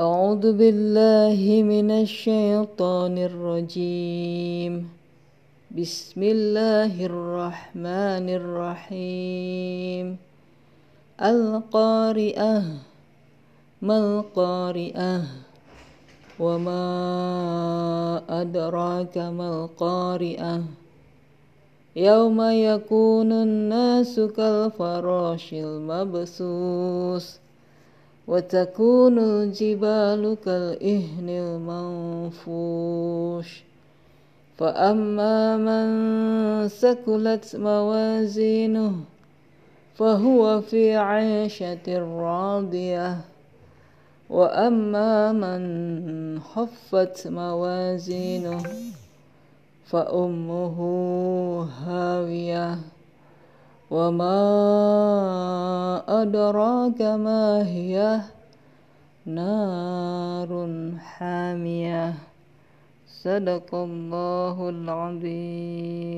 أعوذ بالله من الشيطان الرجيم. بسم الله الرحمن الرحيم. القارئة ما القارئة؟ وما أدراك ما القارئة؟ يوم يكون الناس كالفراش المبثوث وتكون الجبال كالإهن المنفوش. فأما من ثقلت موازينه فهو في عيشة راضية. وأما من خفت موازينه فأمه هاوية. وما أدراك ما هي نار حامية صدق الله العظيم